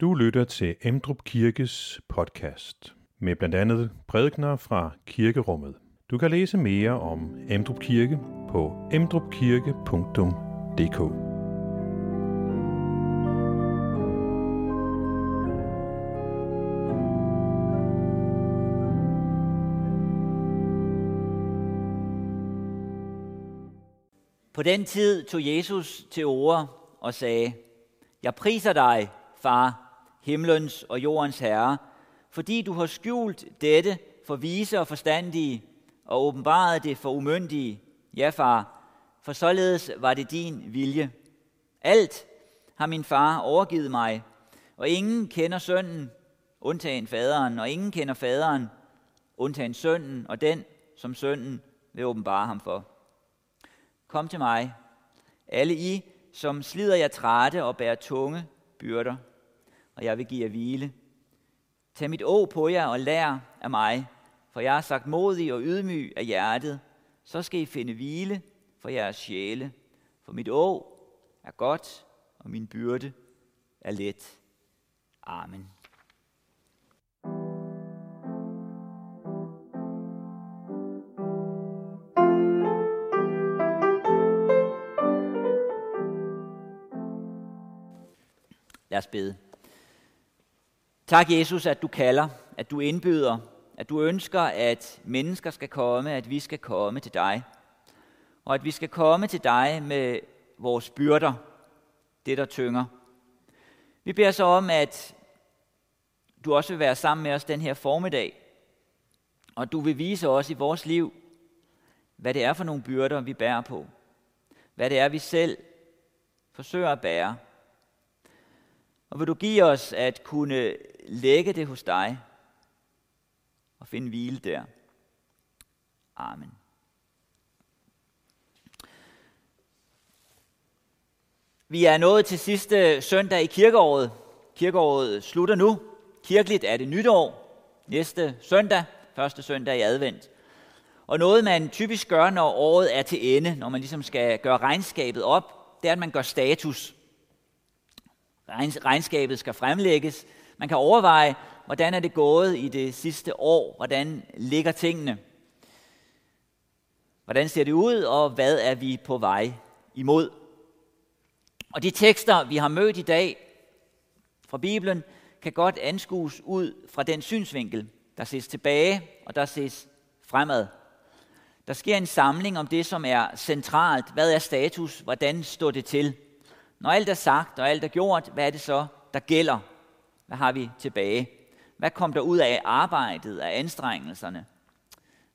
Du lytter til Emdrup Kirkes podcast med blandt andet prædikner fra kirkerummet. Du kan læse mere om Emdrup Kirke på emdrupkirke.dk. På den tid tog Jesus til ord og sagde, Jeg priser dig, far, himlens og jordens herre, fordi du har skjult dette for vise og forstandige, og åbenbaret det for umyndige. Ja, far, for således var det din vilje. Alt har min far overgivet mig, og ingen kender sønnen, undtagen faderen, og ingen kender faderen, undtagen sønnen, og den, som sønnen vil åbenbare ham for. Kom til mig, alle I, som slider jer trætte og bærer tunge byrder, og jeg vil give jer hvile. Tag mit å på jer og lær af mig, for jeg har sagt modig og ydmyg af hjertet, så skal I finde hvile for jeres sjæle. For mit å er godt, og min byrde er let. Amen. Lad os bede. Tak, Jesus, at du kalder, at du indbyder, at du ønsker, at mennesker skal komme, at vi skal komme til dig. Og at vi skal komme til dig med vores byrder, det der tynger. Vi beder så om, at du også vil være sammen med os den her formiddag, og du vil vise os i vores liv, hvad det er for nogle byrder, vi bærer på. Hvad det er, vi selv forsøger at bære. Og vil du give os at kunne lægge det hos dig og finde hvile der. Amen. Vi er nået til sidste søndag i kirkeåret. Kirkeåret slutter nu. Kirkeligt er det nytår. Næste søndag, første søndag i advent. Og noget, man typisk gør, når året er til ende, når man ligesom skal gøre regnskabet op, det er, at man gør status. Regnskabet skal fremlægges. Man kan overveje, hvordan er det gået i det sidste år? Hvordan ligger tingene? Hvordan ser det ud, og hvad er vi på vej imod? Og de tekster, vi har mødt i dag fra Bibelen, kan godt anskues ud fra den synsvinkel. Der ses tilbage, og der ses fremad. Der sker en samling om det, som er centralt. Hvad er status? Hvordan står det til? Når alt er sagt og alt er gjort, hvad er det så, der gælder? Hvad har vi tilbage? Hvad kom der ud af arbejdet, af anstrengelserne?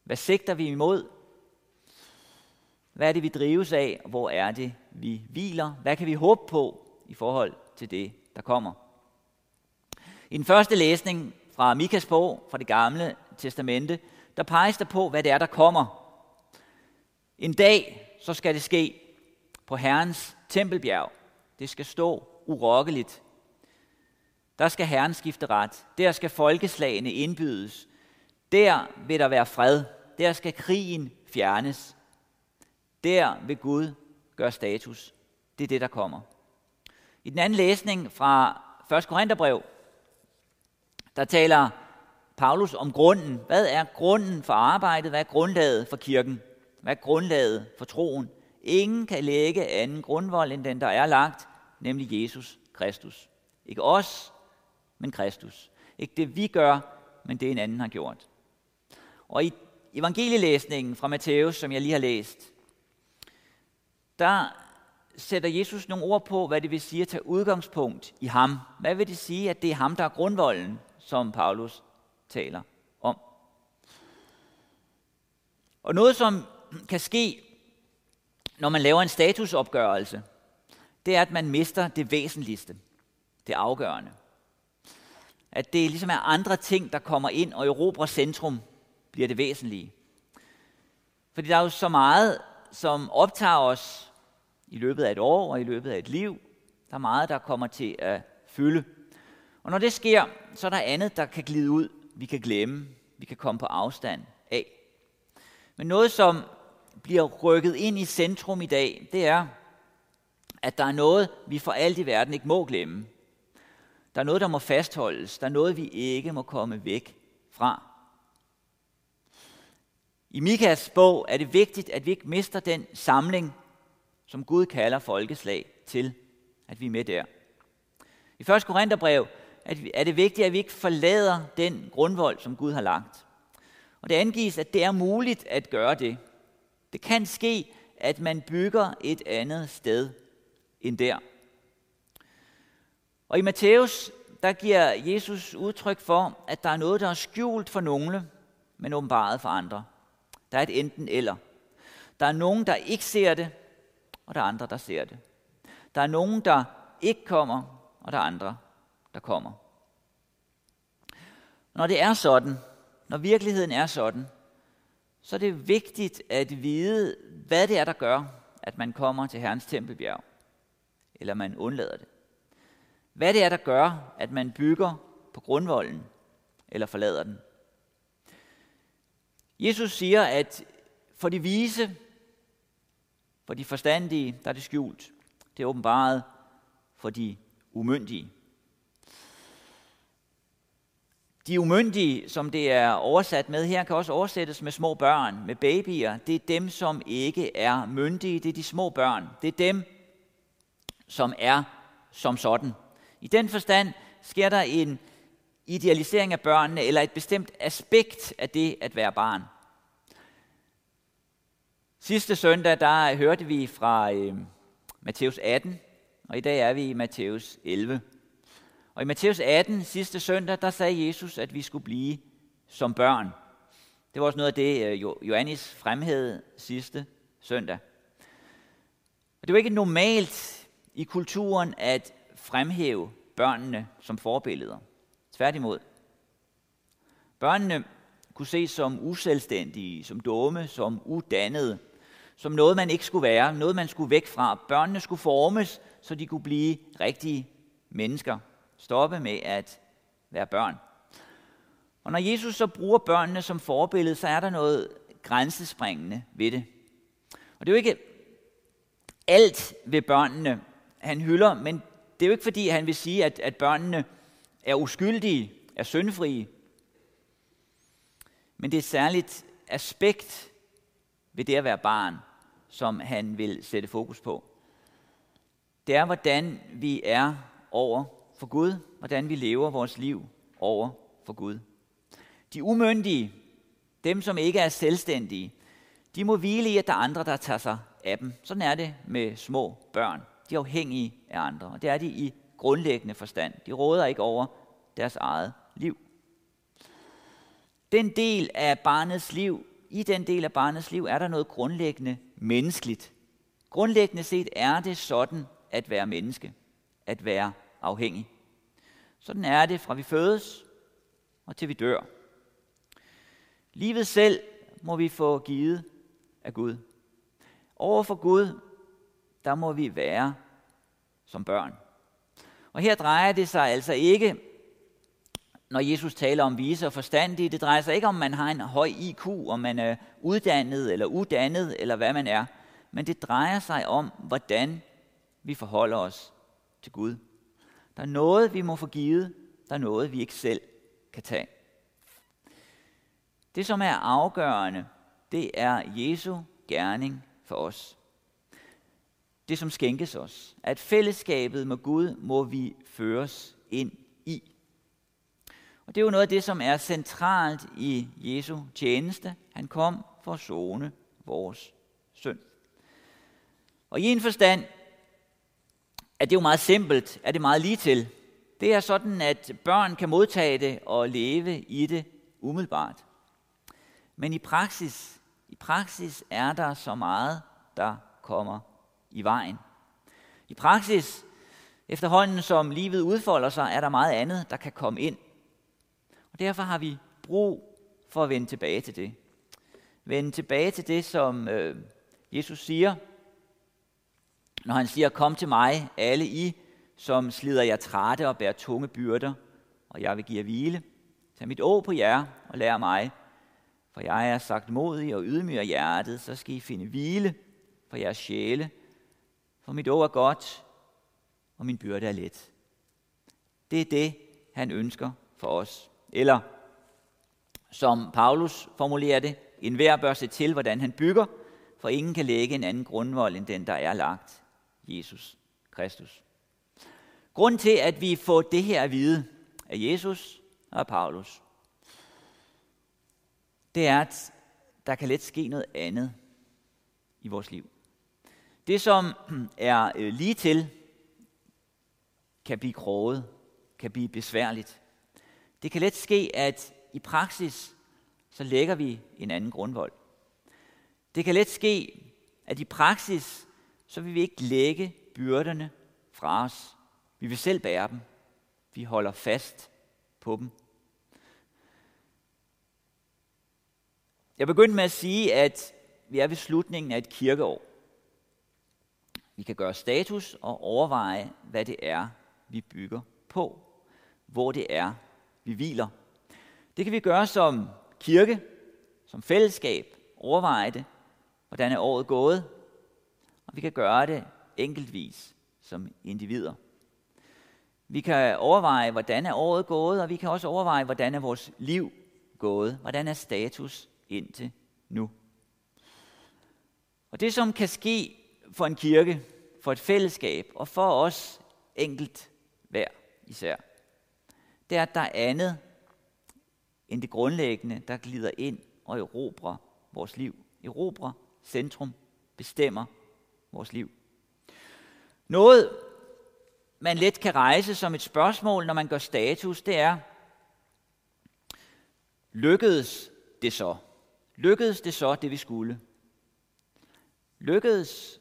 Hvad sigter vi imod? Hvad er det, vi drives af? Hvor er det, vi hviler? Hvad kan vi håbe på i forhold til det, der kommer? I den første læsning fra Mikas bog, fra det gamle testamente, der peges der på, hvad det er, der kommer. En dag, så skal det ske på Herrens tempelbjerg. Det skal stå urokkeligt. Der skal Herren skifte ret. Der skal folkeslagene indbydes. Der vil der være fred. Der skal krigen fjernes. Der vil Gud gøre status. Det er det, der kommer. I den anden læsning fra 1. Korintherbrev, der taler Paulus om grunden. Hvad er grunden for arbejdet? Hvad er grundlaget for kirken? Hvad er grundlaget for troen? Ingen kan lægge anden grundvold end den, der er lagt, nemlig Jesus Kristus. Ikke os, men Kristus. Ikke det vi gør, men det en anden har gjort. Og i evangelielæsningen fra Matthæus, som jeg lige har læst, der sætter Jesus nogle ord på, hvad det vil sige at tage udgangspunkt i ham. Hvad vil det sige, at det er ham, der er grundvolden, som Paulus taler om? Og noget, som kan ske, når man laver en statusopgørelse, det er, at man mister det væsentligste, det afgørende. At det ligesom er andre ting, der kommer ind og erobrer centrum, bliver det væsentlige. Fordi der er jo så meget, som optager os i løbet af et år og i løbet af et liv. Der er meget, der kommer til at fylde. Og når det sker, så er der andet, der kan glide ud, vi kan glemme, vi kan komme på afstand af. Men noget, som bliver rykket ind i centrum i dag, det er, at der er noget, vi for alt i verden ikke må glemme. Der er noget, der må fastholdes. Der er noget, vi ikke må komme væk fra. I Mikas bog er det vigtigt, at vi ikke mister den samling, som Gud kalder folkeslag til, at vi er med der. I 1. Korintherbrev er det vigtigt, at vi ikke forlader den grundvold, som Gud har lagt. Og det angives, at det er muligt at gøre det. Det kan ske, at man bygger et andet sted end der. Og i Matthæus, der giver Jesus udtryk for, at der er noget, der er skjult for nogle, men åbenbaret for andre. Der er et enten eller. Der er nogen, der ikke ser det, og der er andre, der ser det. Der er nogen, der ikke kommer, og der er andre, der kommer. Når det er sådan, når virkeligheden er sådan, så er det vigtigt at vide, hvad det er, der gør, at man kommer til Herrens tempelbjerg, eller man undlader det. Hvad det er, der gør, at man bygger på grundvolden, eller forlader den. Jesus siger, at for de vise, for de forstandige, der er det skjult. Det er åbenbaret for de umyndige. De umyndige, som det er oversat med her, kan også oversættes med små børn, med babyer. Det er dem, som ikke er myndige. Det er de små børn. Det er dem, som er som sådan. I den forstand sker der en idealisering af børnene, eller et bestemt aspekt af det at være barn. Sidste søndag, der hørte vi fra øh, Matthæus 18, og i dag er vi i Matthæus 11. Og i Matthæus 18 sidste søndag, der sagde Jesus, at vi skulle blive som børn. Det var også noget af det, øh, Johannes fremhævede sidste søndag. Og det var ikke normalt i kulturen at fremhæve børnene som forbilleder. Tværtimod. Børnene kunne ses som uselvstændige, som dumme, som udannede, som noget, man ikke skulle være, noget, man skulle væk fra. Børnene skulle formes, så de kunne blive rigtige mennesker. Stoppe med at være børn. Og når Jesus så bruger børnene som forbillede, så er der noget grænsespringende ved det. Og det er jo ikke alt ved børnene, han hylder, men det er jo ikke fordi, han vil sige, at, at børnene er uskyldige, er syndfrie. Men det er et særligt aspekt ved det at være barn, som han vil sætte fokus på. Det er, hvordan vi er over for Gud, hvordan vi lever vores liv over for Gud. De umyndige, dem som ikke er selvstændige, de må hvile i, at der er andre, der tager sig af dem. Sådan er det med små børn. De er afhængige af andre, og det er de i grundlæggende forstand. De råder ikke over deres eget liv. Den del af barnets liv, i den del af barnets liv, er der noget grundlæggende menneskeligt. Grundlæggende set er det sådan at være menneske, at være afhængig. Sådan er det fra vi fødes og til vi dør. Livet selv må vi få givet af Gud. Over for Gud, der må vi være som børn. Og her drejer det sig altså ikke, når Jesus taler om vise og forstandige, det drejer sig ikke om, man har en høj IQ, om man er uddannet eller uddannet, eller hvad man er. Men det drejer sig om, hvordan vi forholder os til Gud. Der er noget, vi må få givet. Der er noget, vi ikke selv kan tage. Det, som er afgørende, det er Jesu gerning for os. Det, som skænkes os. At fællesskabet med Gud må vi føres ind i. Og det er jo noget af det, som er centralt i Jesu tjeneste. Han kom for at zone vores synd. Og i en forstand er det jo meget simpelt, er det meget lige til. Det er sådan, at børn kan modtage det og leve i det umiddelbart. Men i praksis, i praksis er der så meget, der kommer i vejen. I praksis, efterhånden som livet udfolder sig, er der meget andet, der kan komme ind. Og derfor har vi brug for at vende tilbage til det. Vende tilbage til det, som øh, Jesus siger når han siger, kom til mig, alle I, som slider jer trætte og bærer tunge byrder, og jeg vil give jer hvile. Tag mit å på jer og lær mig, for jeg er sagt modig og ydmyg af hjertet, så skal I finde hvile for jeres sjæle. For mit år er godt, og min byrde er let. Det er det, han ønsker for os. Eller som Paulus formulerer det, enhver bør se til, hvordan han bygger, for ingen kan lægge en anden grundvold end den, der er lagt, Jesus Kristus. Grunden til, at vi får det her at vide af Jesus og af Paulus, det er, at der kan let ske noget andet i vores liv. Det, som er øh, lige til, kan blive kroget, kan blive besværligt. Det kan let ske, at i praksis, så lægger vi en anden grundvold. Det kan let ske, at i praksis, så vil vi ikke lægge byrderne fra os. Vi vil selv bære dem. Vi holder fast på dem. Jeg begyndte med at sige, at vi er ved slutningen af et kirkeår. Vi kan gøre status og overveje, hvad det er, vi bygger på. Hvor det er, vi hviler. Det kan vi gøre som kirke, som fællesskab, overveje det, hvordan er året gået, og vi kan gøre det enkeltvis som individer. Vi kan overveje, hvordan er året gået, og vi kan også overveje, hvordan er vores liv gået, hvordan er status indtil nu. Og det, som kan ske for en kirke, for et fællesskab og for os enkelt hver især, det er, at der er andet end det grundlæggende, der glider ind og erobrer vores liv. Erobrer centrum, bestemmer vores liv. Noget, man let kan rejse som et spørgsmål, når man gør status, det er, lykkedes det så? Lykkedes det så, det vi skulle? Lykkedes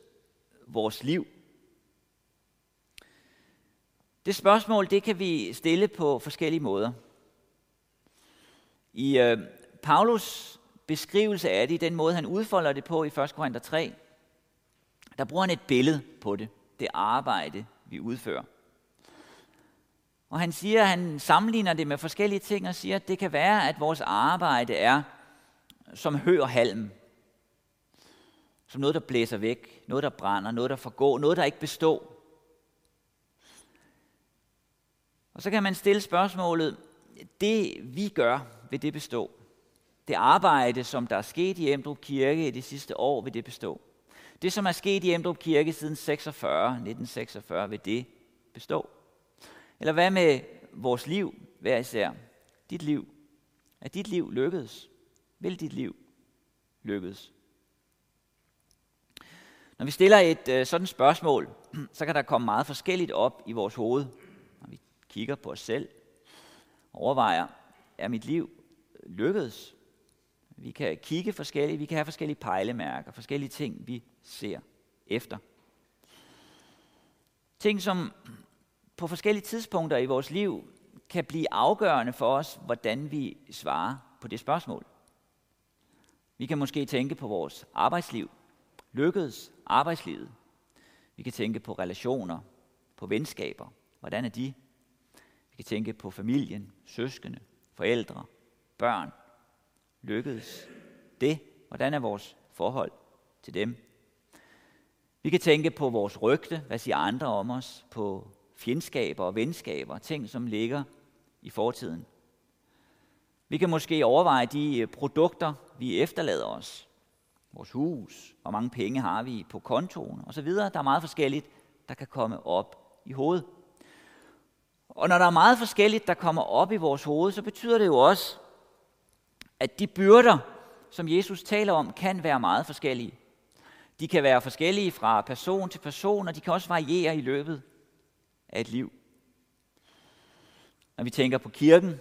vores liv? Det spørgsmål, det kan vi stille på forskellige måder. I øh, Paulus beskrivelse af det, i den måde, han udfolder det på i 1. Korinther 3, der bruger han et billede på det, det arbejde, vi udfører. Og han siger, han sammenligner det med forskellige ting og siger, at det kan være, at vores arbejde er som hø og halm. Som noget, der blæser væk, noget, der brænder, noget, der forgår, noget, der ikke består. Og så kan man stille spørgsmålet, det vi gør, vil det bestå? Det arbejde, som der er sket i Emdrup Kirke i de sidste år, vil det bestå? Det, som er sket i Emdrup Kirke siden 46, 1946, vil det bestå? Eller hvad med vores liv hver især? Dit liv. Er dit liv lykkedes? Vil dit liv lykkedes? Når vi stiller et øh, sådan spørgsmål, så kan der komme meget forskelligt op i vores hoved. Når vi kigger på os selv, overvejer, er mit liv lykkedes? Vi kan kigge forskelligt, vi kan have forskellige pejlemærker, forskellige ting, vi ser efter. Ting, som på forskellige tidspunkter i vores liv kan blive afgørende for os, hvordan vi svarer på det spørgsmål. Vi kan måske tænke på vores arbejdsliv. Lykkedes arbejdslivet? Vi kan tænke på relationer, på venskaber. Hvordan er de? Vi kan tænke på familien, søskende, forældre, børn. Lykkedes det? Hvordan er vores forhold til dem? Vi kan tænke på vores rygte, hvad siger andre om os, på fjendskaber og venskaber, ting som ligger i fortiden. Vi kan måske overveje de øh, produkter, vi efterlader os. Vores hus, hvor mange penge har vi på kontoen osv. Der er meget forskelligt, der kan komme op i hovedet. Og når der er meget forskelligt, der kommer op i vores hoved, så betyder det jo også, at de byrder, som Jesus taler om, kan være meget forskellige. De kan være forskellige fra person til person, og de kan også variere i løbet af et liv. Når vi tænker på kirken,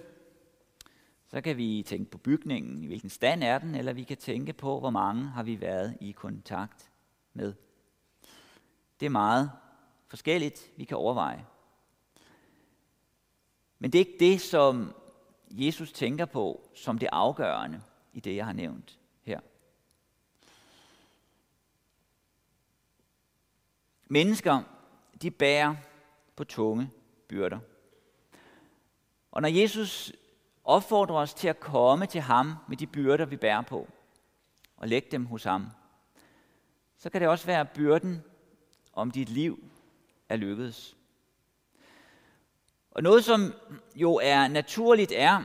så kan vi tænke på bygningen, i hvilken stand er den, eller vi kan tænke på, hvor mange har vi været i kontakt med. Det er meget forskelligt, vi kan overveje. Men det er ikke det, som Jesus tænker på som det afgørende i det, jeg har nævnt her. Mennesker, de bærer på tunge byrder. Og når Jesus opfordrer os til at komme til ham med de byrder, vi bærer på, og lægge dem hos ham, så kan det også være byrden, om dit liv er lykkedes. Og noget, som jo er naturligt, er,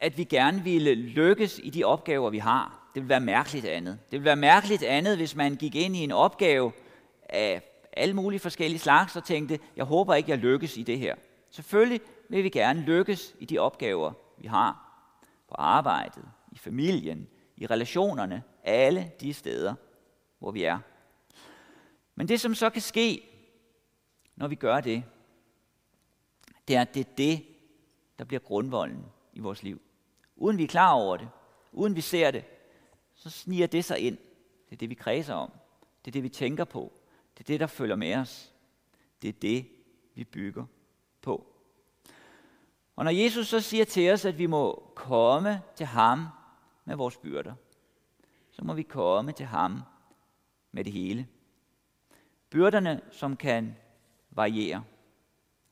at vi gerne ville lykkes i de opgaver, vi har. Det vil være mærkeligt andet. Det vil være mærkeligt andet, hvis man gik ind i en opgave af alle mulige forskellige slags og tænkte, jeg håber ikke, jeg lykkes i det her. Selvfølgelig vil vi gerne lykkes i de opgaver, vi har. På arbejdet, i familien, i relationerne, alle de steder, hvor vi er. Men det, som så kan ske, når vi gør det, det er, at det er det, der bliver grundvolden i vores liv. Uden vi er klar over det, uden vi ser det, så sniger det sig ind. Det er det, vi kredser om. Det er det, vi tænker på. Det er det, der følger med os. Det er det, vi bygger på. Og når Jesus så siger til os, at vi må komme til ham med vores byrder, så må vi komme til ham med det hele. Byrderne, som kan variere.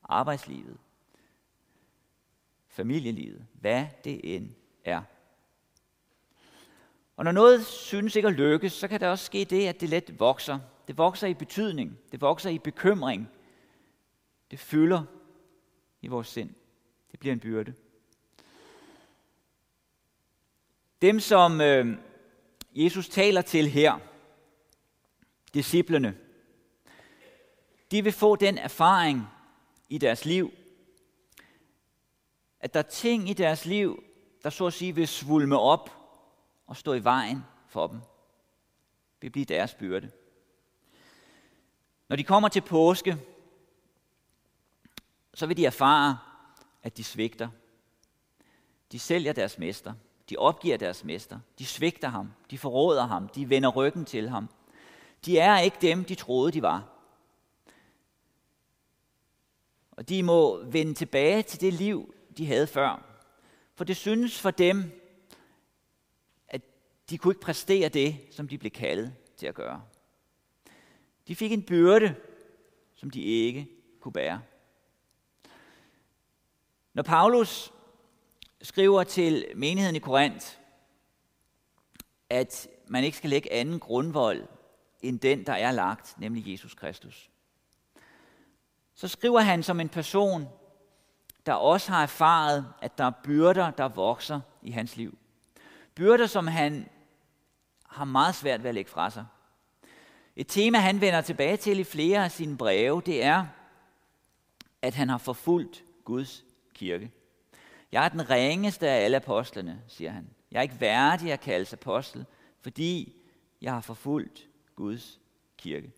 Arbejdslivet, familielivet, hvad det end er. Og når noget synes ikke at lykkes, så kan der også ske det, at det let vokser. Det vokser i betydning, det vokser i bekymring. Det fylder i vores sind. Det bliver en byrde. Dem, som øh, Jesus taler til her, disciplene, de vil få den erfaring i deres liv, at der er ting i deres liv, der så at sige vil svulme op og stå i vejen for dem. Det vil blive deres byrde. Når de kommer til påske, så vil de erfare, at de svigter. De sælger deres mester. De opgiver deres mester. De svigter ham. De forråder ham. De vender ryggen til ham. De er ikke dem, de troede, de var. Og de må vende tilbage til det liv, de havde før. For det synes for dem, at de kunne ikke præstere det, som de blev kaldet til at gøre. De fik en byrde, som de ikke kunne bære. Når Paulus skriver til menigheden i Korinth, at man ikke skal lægge anden grundvold end den, der er lagt, nemlig Jesus Kristus, så skriver han som en person, der også har erfaret, at der er byrder, der vokser i hans liv. Byrder, som han har meget svært ved at lægge fra sig. Et tema, han vender tilbage til i flere af sine breve, det er, at han har forfulgt Guds kirke. Jeg er den ringeste af alle apostlene, siger han. Jeg er ikke værdig at kaldes apostel, fordi jeg har forfulgt Guds kirke.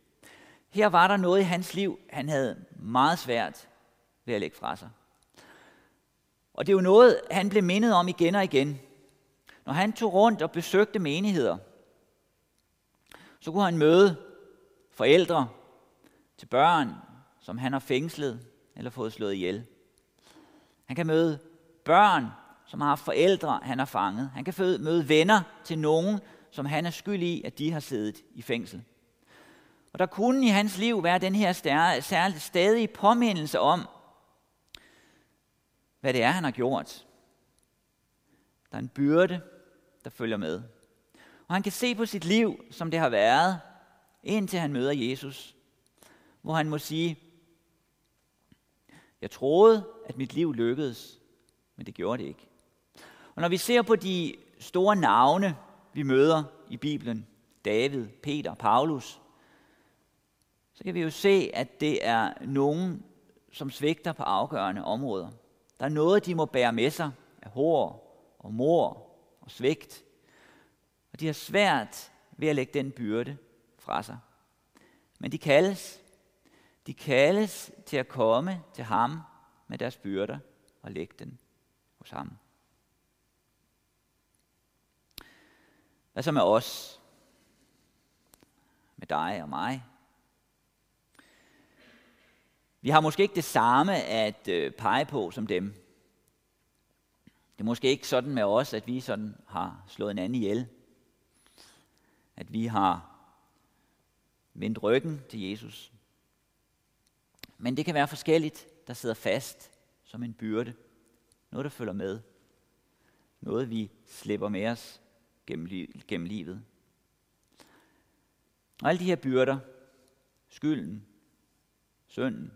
Her var der noget i hans liv, han havde meget svært ved at lægge fra sig. Og det er jo noget, han blev mindet om igen og igen. Når han tog rundt og besøgte menigheder, så kunne han møde forældre til børn, som han har fængslet eller fået slået ihjel. Han kan møde børn, som har forældre, han har fanget. Han kan møde venner til nogen, som han er skyld i, at de har siddet i fængsel. Og der kunne i hans liv være den her særligt stadige påmindelse om, hvad det er, han har gjort. Der er en byrde, der følger med. Og han kan se på sit liv, som det har været, indtil han møder Jesus, hvor han må sige, jeg troede, at mit liv lykkedes, men det gjorde det ikke. Og når vi ser på de store navne, vi møder i Bibelen, David, Peter, Paulus, så kan vi jo se, at det er nogen, som svigter på afgørende områder. Der er noget, de må bære med sig af hår og mor og svigt. Og de har svært ved at lægge den byrde fra sig. Men de kaldes. De kaldes til at komme til ham med deres byrder og lægge den hos ham. Hvad så med os? Med dig og mig? Vi har måske ikke det samme at øh, pege på som dem. Det er måske ikke sådan med os, at vi sådan har slået en anden ihjel. At vi har vendt ryggen til Jesus. Men det kan være forskelligt, der sidder fast som en byrde. Noget, der følger med. Noget, vi slipper med os gennem, gennem livet. Og alle de her byrder, skylden, synden,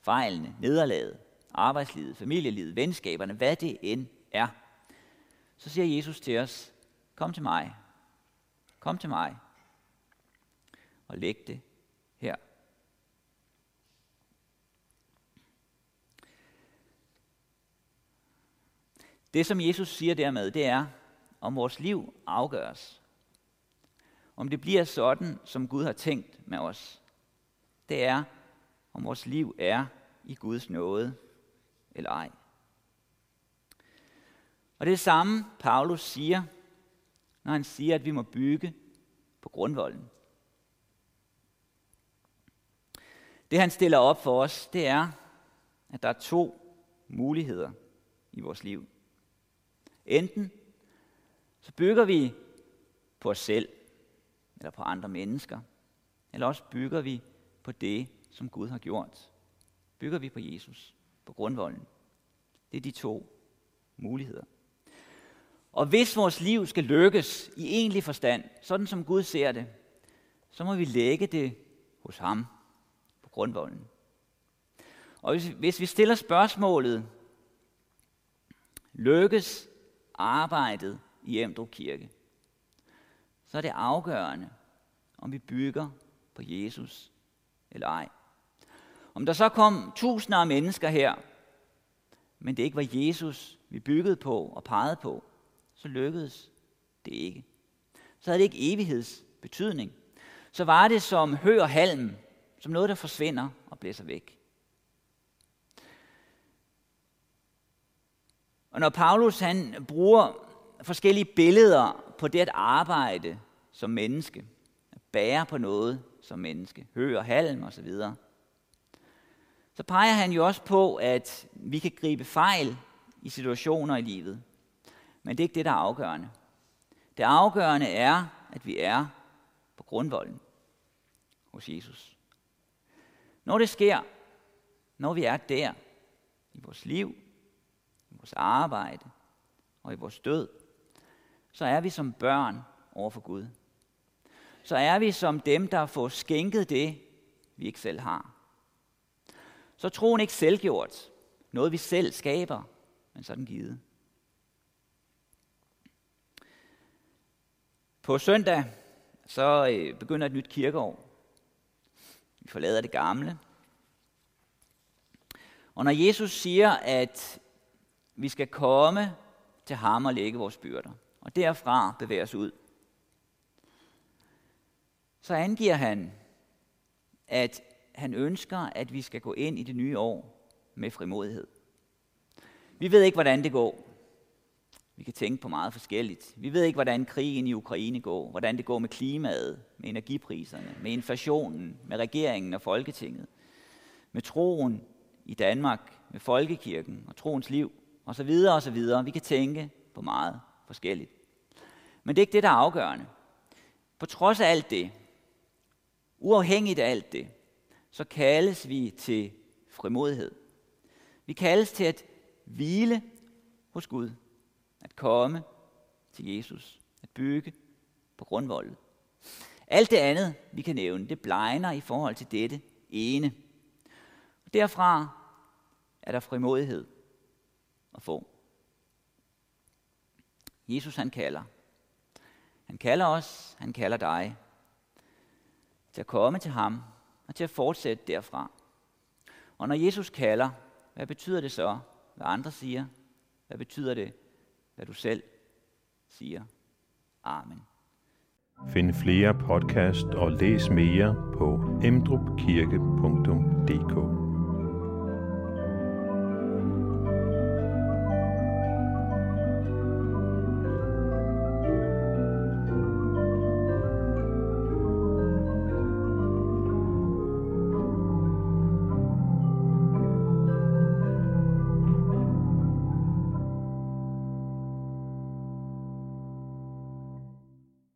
fejlene, nederlaget, arbejdslivet, familielivet, venskaberne, hvad det end er, så siger Jesus til os, kom til mig, kom til mig, og læg det her. Det, som Jesus siger dermed, det er, om vores liv afgøres. Om det bliver sådan, som Gud har tænkt med os. Det er, om vores liv er i Guds nåde eller ej. Og det er det samme, Paulus siger, når han siger, at vi må bygge på grundvolden. Det han stiller op for os, det er, at der er to muligheder i vores liv. Enten så bygger vi på os selv, eller på andre mennesker, eller også bygger vi på det, som Gud har gjort. Bygger vi på Jesus, på grundvolden. Det er de to muligheder. Og hvis vores liv skal lykkes i egentlig forstand, sådan som Gud ser det, så må vi lægge det hos ham på grundvolden. Og hvis, hvis vi stiller spørgsmålet, lykkes arbejdet i Emdrup Kirke, så er det afgørende, om vi bygger på Jesus eller ej. Om der så kom tusinder af mennesker her, men det ikke var Jesus, vi byggede på og pegede på, så lykkedes det ikke. Så havde det ikke evighedsbetydning. Så var det som hø og halm, som noget, der forsvinder og blæser væk. Og når Paulus han bruger forskellige billeder på det at arbejde som menneske, at bære på noget som menneske, hø og halm osv., så, så peger han jo også på, at vi kan gribe fejl i situationer i livet. Men det er ikke det, der er afgørende. Det afgørende er, at vi er på grundvolden hos Jesus. Når det sker, når vi er der i vores liv, vores arbejde og i vores død, så er vi som børn over for Gud. Så er vi som dem, der får skænket det, vi ikke selv har. Så troen ikke selvgjort, noget vi selv skaber, men sådan givet. På søndag så øh, begynder et nyt kirkeår. Vi forlader det gamle. Og når Jesus siger, at vi skal komme til ham og lægge vores byrder, og derfra bevæge os ud, så angiver han, at han ønsker, at vi skal gå ind i det nye år med frimodighed. Vi ved ikke, hvordan det går. Vi kan tænke på meget forskelligt. Vi ved ikke, hvordan krigen i Ukraine går, hvordan det går med klimaet, med energipriserne, med inflationen, med regeringen og Folketinget, med troen i Danmark, med folkekirken og troens liv, og så videre og så videre. Vi kan tænke på meget forskelligt. Men det er ikke det, der er afgørende. På trods af alt det, uafhængigt af alt det, så kaldes vi til frimodighed. Vi kaldes til at hvile hos Gud at komme til Jesus, at bygge på grundvoldet. Alt det andet, vi kan nævne, det blegner i forhold til dette ene. Og derfra er der frimodighed at få. Jesus han kalder. Han kalder os, han kalder dig til at komme til ham og til at fortsætte derfra. Og når Jesus kalder, hvad betyder det så, hvad andre siger? Hvad betyder det hvad du selv siger. Amen. Find flere podcast og læs mere på emdrupkirke.dk